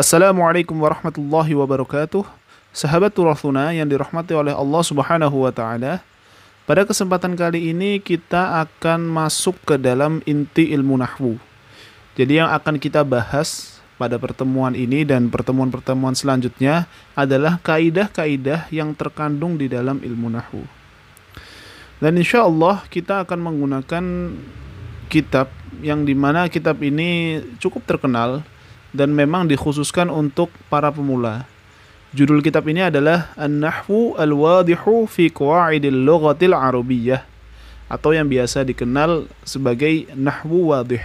Assalamualaikum warahmatullahi wabarakatuh. Sahabat Turathuna yang dirahmati oleh Allah Subhanahu wa taala. Pada kesempatan kali ini kita akan masuk ke dalam inti ilmu nahwu. Jadi yang akan kita bahas pada pertemuan ini dan pertemuan-pertemuan selanjutnya adalah kaidah-kaidah yang terkandung di dalam ilmu nahwu. Dan insya Allah kita akan menggunakan kitab yang di mana kitab ini cukup terkenal dan memang dikhususkan untuk para pemula. Judul kitab ini adalah An-Nahwu Al-Wadihu fi Qawaidil Lughatil Arabiyyah atau yang biasa dikenal sebagai Nahwu Wadih.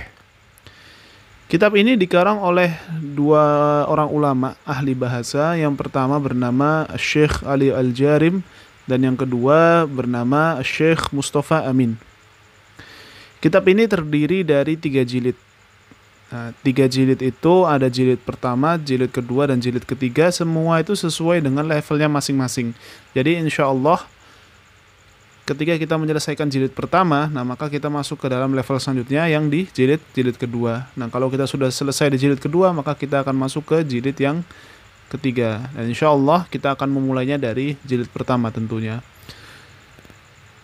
Kitab ini dikarang oleh dua orang ulama ahli bahasa. Yang pertama bernama Syekh Ali Al-Jarim dan yang kedua bernama Syekh Mustafa Amin. Kitab ini terdiri dari tiga jilid. Nah, tiga jilid itu ada jilid pertama, jilid kedua, dan jilid ketiga. Semua itu sesuai dengan levelnya masing-masing. Jadi insya Allah ketika kita menyelesaikan jilid pertama, nah maka kita masuk ke dalam level selanjutnya yang di jilid jilid kedua. Nah kalau kita sudah selesai di jilid kedua, maka kita akan masuk ke jilid yang ketiga. Dan insya Allah kita akan memulainya dari jilid pertama tentunya.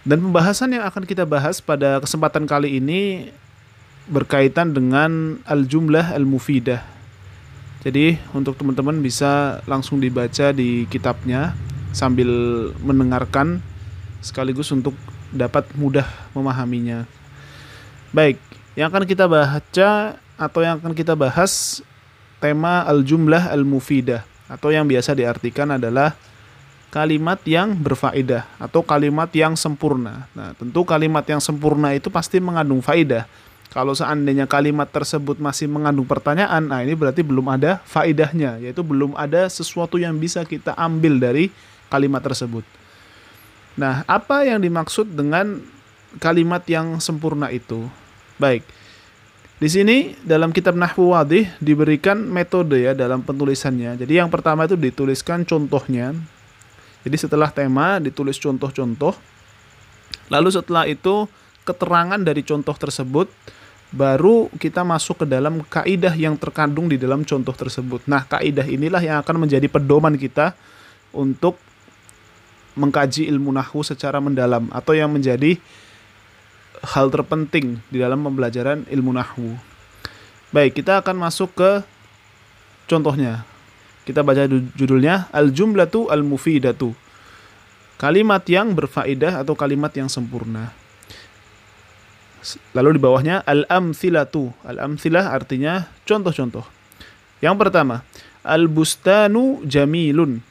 Dan pembahasan yang akan kita bahas pada kesempatan kali ini berkaitan dengan al-jumlah al-mufidah. Jadi untuk teman-teman bisa langsung dibaca di kitabnya sambil mendengarkan sekaligus untuk dapat mudah memahaminya. Baik, yang akan kita baca atau yang akan kita bahas tema al-jumlah al-mufidah atau yang biasa diartikan adalah kalimat yang berfaedah atau kalimat yang sempurna. Nah, tentu kalimat yang sempurna itu pasti mengandung faedah kalau seandainya kalimat tersebut masih mengandung pertanyaan, nah ini berarti belum ada faidahnya, yaitu belum ada sesuatu yang bisa kita ambil dari kalimat tersebut. Nah, apa yang dimaksud dengan kalimat yang sempurna itu? Baik. Di sini dalam kitab Nahwu Wadih diberikan metode ya dalam penulisannya. Jadi yang pertama itu dituliskan contohnya. Jadi setelah tema ditulis contoh-contoh. Lalu setelah itu keterangan dari contoh tersebut baru kita masuk ke dalam kaidah yang terkandung di dalam contoh tersebut. Nah, kaidah inilah yang akan menjadi pedoman kita untuk mengkaji ilmu nahwu secara mendalam atau yang menjadi hal terpenting di dalam pembelajaran ilmu nahwu. Baik, kita akan masuk ke contohnya. Kita baca judulnya Al-Jumlatu Al-Mufidatu. Kalimat yang berfaedah atau kalimat yang sempurna. Lalu di bawahnya al-amthilatu. Al-amthilah artinya contoh-contoh. Yang pertama, al-bustanu jamilun.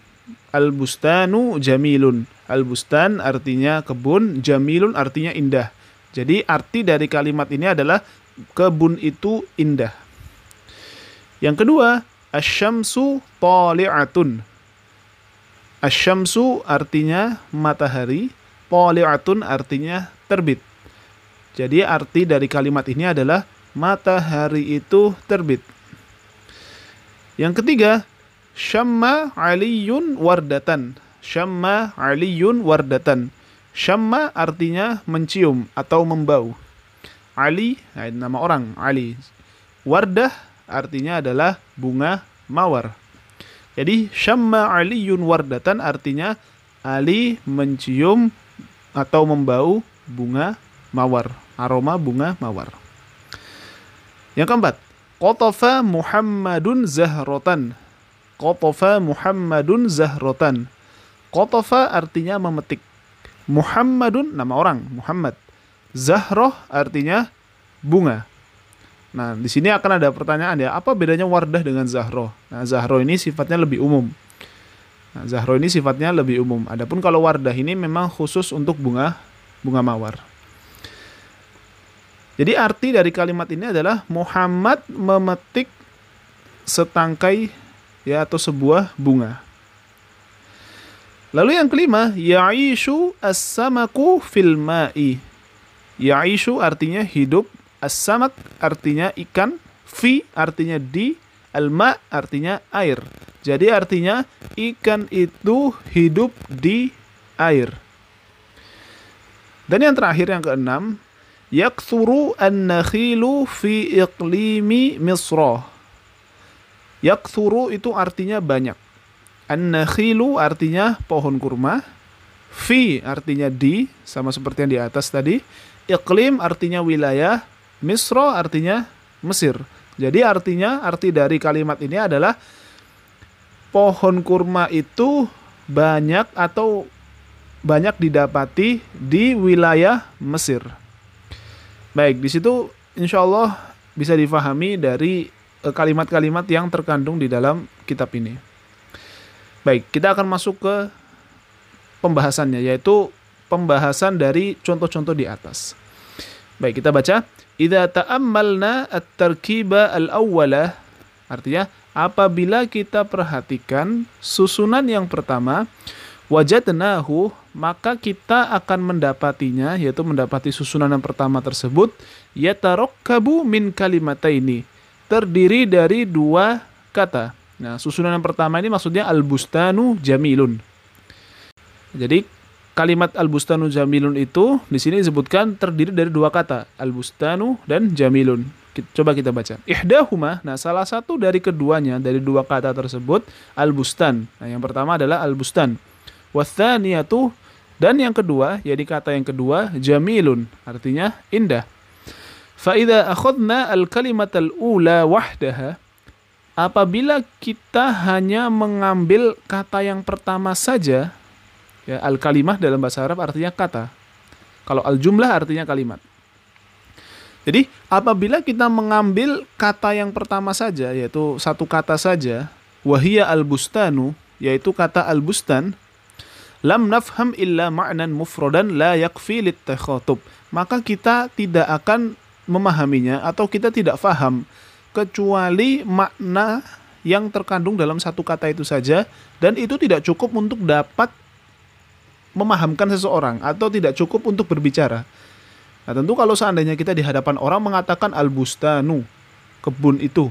Al-bustanu jamilun. Al-bustan artinya kebun, jamilun artinya indah. Jadi arti dari kalimat ini adalah kebun itu indah. Yang kedua, asyamsu tali'atun. Asyamsu artinya matahari, tali'atun artinya terbit. Jadi arti dari kalimat ini adalah matahari itu terbit. Yang ketiga, syamma aliyun wardatan. Syamma aliyun wardatan. Syamma artinya mencium atau membau. Ali, nama orang, Ali. Wardah artinya adalah bunga mawar. Jadi syamma aliyun wardatan artinya Ali mencium atau membau bunga mawar, aroma bunga mawar. Yang keempat, Qotofa Muhammadun Zahrotan. Qotofa Muhammadun Zahrotan. Qotofa artinya memetik. Muhammadun nama orang, Muhammad. Zahroh artinya bunga. Nah, di sini akan ada pertanyaan ya, apa bedanya wardah dengan zahroh? Nah, zahroh ini sifatnya lebih umum. Nah, zahroh ini sifatnya lebih umum. Adapun kalau wardah ini memang khusus untuk bunga bunga mawar. Jadi arti dari kalimat ini adalah Muhammad memetik setangkai ya atau sebuah bunga. Lalu yang kelima, ya'ishu as-samaku fil ma'i. Ya'ishu artinya hidup, as-samak artinya ikan, fi artinya di, al-ma artinya air. Jadi artinya ikan itu hidup di air. Dan yang terakhir yang keenam, yakthuru an-nakhilu fi iqlimi Misra. Yakthuru itu artinya banyak. An-nakhilu artinya pohon kurma. Fi artinya di, sama seperti yang di atas tadi. Iklim artinya wilayah. Misro artinya Mesir. Jadi artinya, arti dari kalimat ini adalah pohon kurma itu banyak atau banyak didapati di wilayah Mesir. Baik, di situ insya Allah bisa difahami dari Eh, kalimat-kalimat yang terkandung di dalam kitab ini. Baik, kita akan masuk ke pembahasannya yaitu pembahasan dari contoh-contoh di atas. Baik, kita baca. Idza ta'ammalna at-tarkiba al-awwala artinya apabila kita perhatikan susunan yang pertama wajadnahu maka kita akan mendapatinya yaitu mendapati susunan yang pertama tersebut yatarokkabu min kalimataini terdiri dari dua kata. Nah, susunan yang pertama ini maksudnya al-bustanu jamilun. Jadi kalimat al-bustanu jamilun itu di sini disebutkan terdiri dari dua kata, al-bustanu dan jamilun. Coba kita baca. Ihdahuma, nah salah satu dari keduanya dari dua kata tersebut al-bustan. Nah, yang pertama adalah al-bustan. Wathaniyatu dan yang kedua, jadi kata yang kedua jamilun, artinya indah. Fa'idha akhadna al-kalimat al-ula wahdaha apabila kita hanya mengambil kata yang pertama saja ya al-kalimah dalam bahasa Arab artinya kata. Kalau al-jumlah artinya kalimat. Jadi apabila kita mengambil kata yang pertama saja yaitu satu kata saja wahia al-bustanu yaitu kata al-bustan lam nafham illa ma'nan mufradan la yakfi lit maka kita tidak akan memahaminya atau kita tidak faham kecuali makna yang terkandung dalam satu kata itu saja dan itu tidak cukup untuk dapat memahamkan seseorang atau tidak cukup untuk berbicara. Nah, tentu kalau seandainya kita di hadapan orang mengatakan al-bustanu, kebun itu.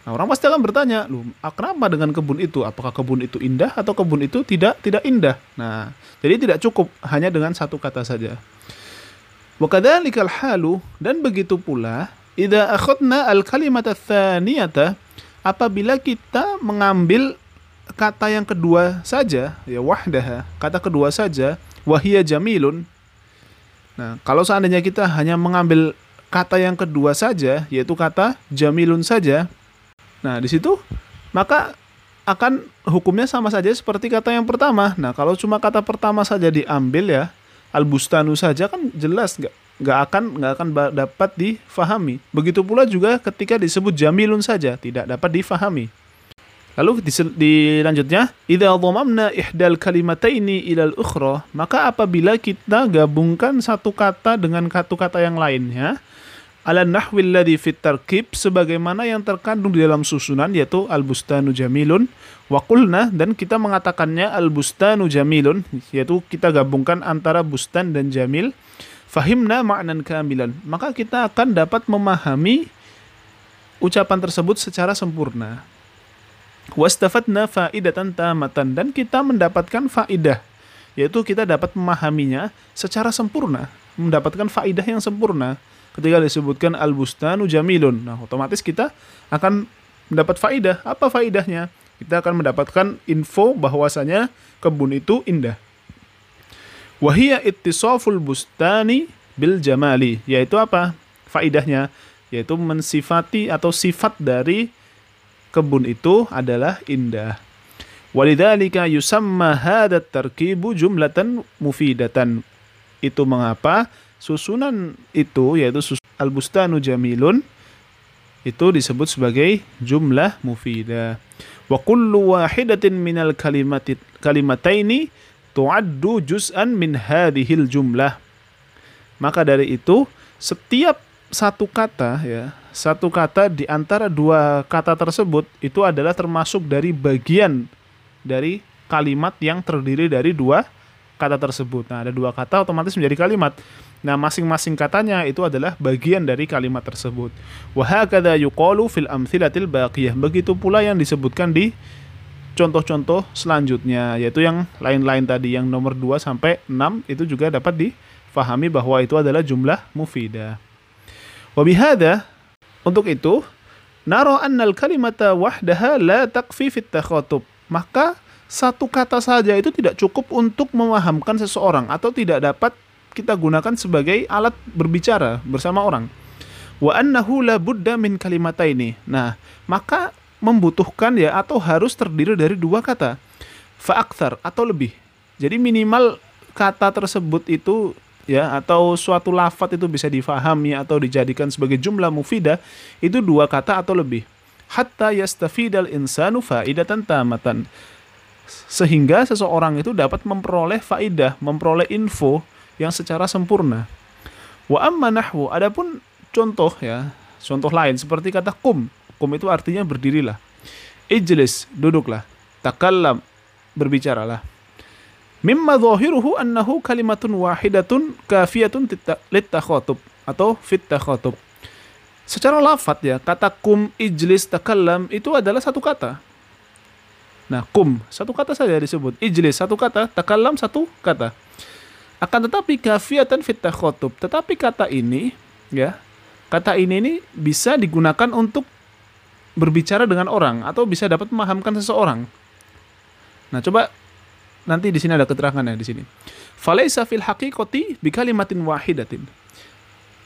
Nah, orang pasti akan bertanya, "Lu, kenapa dengan kebun itu? Apakah kebun itu indah atau kebun itu tidak tidak indah?" Nah, jadi tidak cukup hanya dengan satu kata saja. Wakadzalikal halu dan begitu pula idza akhadna al kalimat tsaniyata apabila kita mengambil kata yang kedua saja ya wahdah kata kedua saja wahia jamilun nah kalau seandainya kita hanya mengambil kata yang kedua saja yaitu kata jamilun saja nah di situ maka akan hukumnya sama saja seperti kata yang pertama nah kalau cuma kata pertama saja diambil ya al-bustanu saja kan jelas nggak nggak akan nggak akan dapat difahami. Begitu pula juga ketika disebut jamilun saja tidak dapat difahami. Lalu di, di lanjutnya, idza dhamamna ihdal kalimataini ilal ukhra, maka apabila kita gabungkan satu kata dengan satu kata yang lainnya, ala nahwil ladhi fit tarkib sebagaimana yang terkandung di dalam susunan yaitu al-bustanu jamilun wa qulna dan kita mengatakannya al-bustanu jamilun yaitu kita gabungkan antara bustan dan jamil fahimna ma'nan kamilan. Maka kita akan dapat memahami ucapan tersebut secara sempurna. Wastafatna faidatan tamatan dan kita mendapatkan faidah yaitu kita dapat memahaminya secara sempurna mendapatkan faidah yang sempurna ketika disebutkan al-bustanu jamilun. Nah, otomatis kita akan mendapat faidah. Apa faidahnya? Kita akan mendapatkan info bahwasanya kebun itu indah. Wahia ittisaful bustani bil jamali, yaitu apa? Faidahnya yaitu mensifati atau sifat dari kebun itu adalah indah. Walidzalika yusamma hadat tarkibu jumlatan mufidatan. Itu mengapa susunan itu yaitu sus al-bustanu jamilun itu disebut sebagai jumlah mufidah. Wa kullu wahidatin minal kalimataini tu'addu juz'an min hadhil jumlah. Maka dari itu setiap satu kata ya, satu kata di antara dua kata tersebut itu adalah termasuk dari bagian dari kalimat yang terdiri dari dua kata tersebut. Nah, ada dua kata otomatis menjadi kalimat. Nah, masing-masing katanya itu adalah bagian dari kalimat tersebut. Wahakadha yuqalu fil amthilatil baqiyah. Begitu pula yang disebutkan di contoh-contoh selanjutnya, yaitu yang lain-lain tadi, yang nomor 2 sampai 6 itu juga dapat difahami bahwa itu adalah jumlah mufidah. Wabihada, untuk itu, naro annal kalimata wahdaha la takfi fit takhatub. Maka satu kata saja itu tidak cukup untuk memahamkan seseorang atau tidak dapat kita gunakan sebagai alat berbicara bersama orang. Wa annahu la budda min kalimataini. Nah, maka membutuhkan ya atau harus terdiri dari dua kata. Fa'akthar atau lebih. Jadi minimal kata tersebut itu ya atau suatu lafat itu bisa difahami atau dijadikan sebagai jumlah mufidah itu dua kata atau lebih. Hatta yastafidal insanu faidatan tamatan sehingga seseorang itu dapat memperoleh faidah, memperoleh info yang secara sempurna. Wa amma nahwu, adapun contoh ya, contoh lain seperti kata kum. Kum itu artinya berdirilah. Ijlis, duduklah. Takallam, berbicaralah. Mimma zahiruhu annahu kalimatun wahidatun kafiyatun littakhotub atau fit takhotub. Secara lafat ya, kata kum, ijlis, takallam itu adalah satu kata Nah, kum satu kata saja disebut. Ijlis satu kata, takalam satu kata. Akan tetapi kafiatan fit khotub. Tetapi kata ini ya, kata ini ini bisa digunakan untuk berbicara dengan orang atau bisa dapat memahamkan seseorang. Nah, coba nanti di sini ada keterangannya di sini. Falaisa fil haqiqati bikalimatin wahidatin.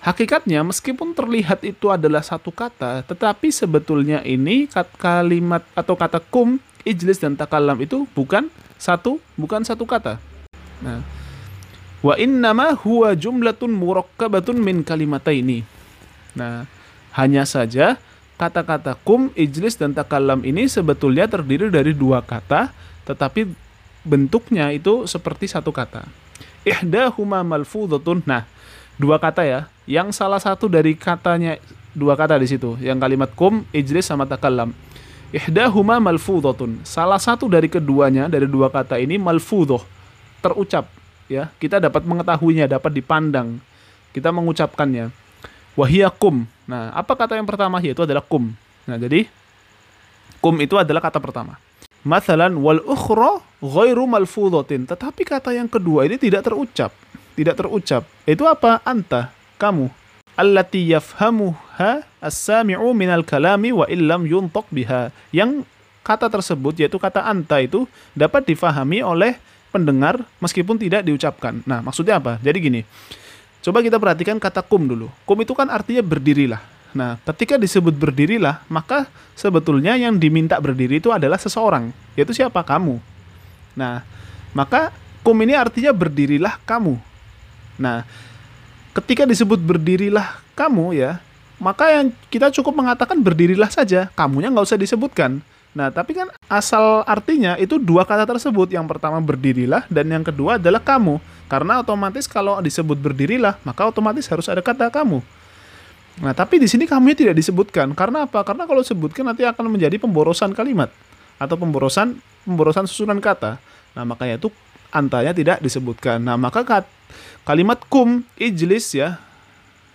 Hakikatnya meskipun terlihat itu adalah satu kata, tetapi sebetulnya ini kalimat atau kata kum ijlis dan takalam itu bukan satu bukan satu kata. Nah, wa innama huwa jumlatun murakkabatun min kalimataini. Nah, hanya saja kata-kata kum, ijlis dan takalam ini sebetulnya terdiri dari dua kata, tetapi bentuknya itu seperti satu kata. Ihdahuma malfudhatun. Nah, dua kata ya. Yang salah satu dari katanya dua kata di situ, yang kalimat kum, ijlis sama takalam Ihdahuma malfudhatun. Salah satu dari keduanya dari dua kata ini malfudhoh, terucap ya. Kita dapat mengetahuinya, dapat dipandang. Kita mengucapkannya. Wahiyakum. Nah, apa kata yang pertama yaitu adalah kum. Nah, jadi kum itu adalah kata pertama. Mathalan wal ukhra ghairu malfudhatin. Tetapi kata yang kedua ini tidak terucap. Tidak terucap. Itu apa? Anta, kamu allati yafhamuha as-sami'u minal kalami wa illam yuntaq biha. Yang kata tersebut yaitu kata anta itu dapat difahami oleh pendengar meskipun tidak diucapkan. Nah, maksudnya apa? Jadi gini. Coba kita perhatikan kata kum dulu. Kum itu kan artinya berdirilah. Nah, ketika disebut berdirilah, maka sebetulnya yang diminta berdiri itu adalah seseorang, yaitu siapa? Kamu. Nah, maka kum ini artinya berdirilah kamu. Nah, ketika disebut berdirilah kamu ya, maka yang kita cukup mengatakan berdirilah saja, kamunya nggak usah disebutkan. Nah, tapi kan asal artinya itu dua kata tersebut. Yang pertama berdirilah dan yang kedua adalah kamu. Karena otomatis kalau disebut berdirilah, maka otomatis harus ada kata kamu. Nah, tapi di sini kamunya tidak disebutkan. Karena apa? Karena kalau disebutkan nanti akan menjadi pemborosan kalimat atau pemborosan pemborosan susunan kata. Nah, makanya itu antanya tidak disebutkan. Nah, maka kalimat kum ijlis ya.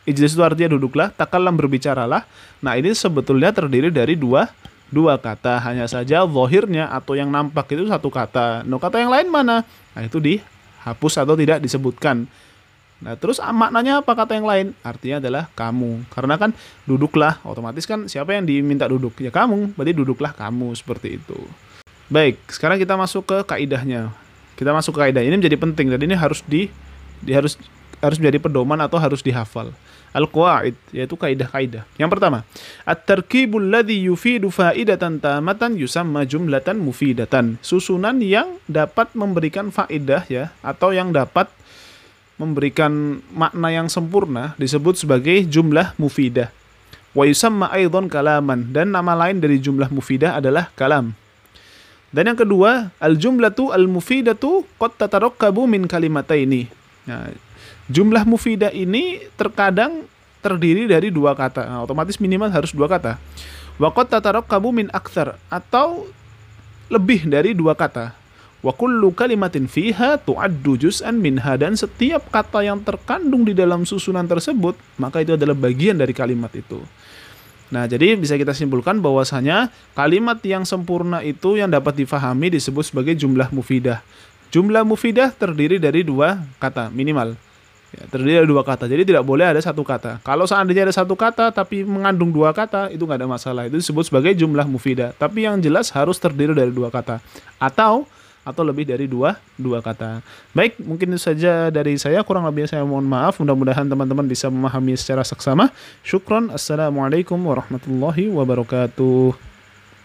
Ijlis itu artinya duduklah, takalam berbicaralah. Nah, ini sebetulnya terdiri dari dua dua kata. Hanya saja zahirnya atau yang nampak itu satu kata. No kata yang lain mana? Nah, itu dihapus atau tidak disebutkan. Nah, terus maknanya apa kata yang lain? Artinya adalah kamu. Karena kan duduklah, otomatis kan siapa yang diminta duduk? Ya kamu, berarti duduklah kamu seperti itu. Baik, sekarang kita masuk ke kaidahnya. Kita masuk ke kaidah ini menjadi penting dan ini harus di, di harus harus menjadi pedoman atau harus dihafal. Al-qawaid yaitu kaidah-kaidah. Yang pertama, at-tarkibul ladzi yufidu faidatan tamatan yusamma jumlatan mufidatan. Susunan yang dapat memberikan faidah ya atau yang dapat memberikan makna yang sempurna disebut sebagai jumlah mufidah. Wa yusamma aidan kalaman dan nama lain dari jumlah mufidah adalah kalam. Dan yang kedua, al-jumlatu al-mufidatu qad tatarakkabu min kalimataini. Nah, jumlah mufidah ini terkadang terdiri dari dua kata. Nah, otomatis minimal harus dua kata. Wa qad tatarakkabu min aktsar atau lebih dari dua kata. Wa kullu kalimatin fiha tu'addu juz'an minha dan setiap kata yang terkandung di dalam susunan tersebut, maka itu adalah bagian dari kalimat itu. Nah, jadi bisa kita simpulkan bahwasanya kalimat yang sempurna itu yang dapat difahami disebut sebagai jumlah mufidah. Jumlah mufidah terdiri dari dua kata minimal. Ya, terdiri dari dua kata. Jadi tidak boleh ada satu kata. Kalau seandainya ada satu kata tapi mengandung dua kata, itu nggak ada masalah. Itu disebut sebagai jumlah mufidah. Tapi yang jelas harus terdiri dari dua kata. Atau atau lebih dari dua dua kata. Baik, mungkin itu saja dari saya. Kurang lebih saya mohon maaf. Mudah-mudahan teman-teman bisa memahami secara seksama. Syukron. Assalamualaikum warahmatullahi wabarakatuh.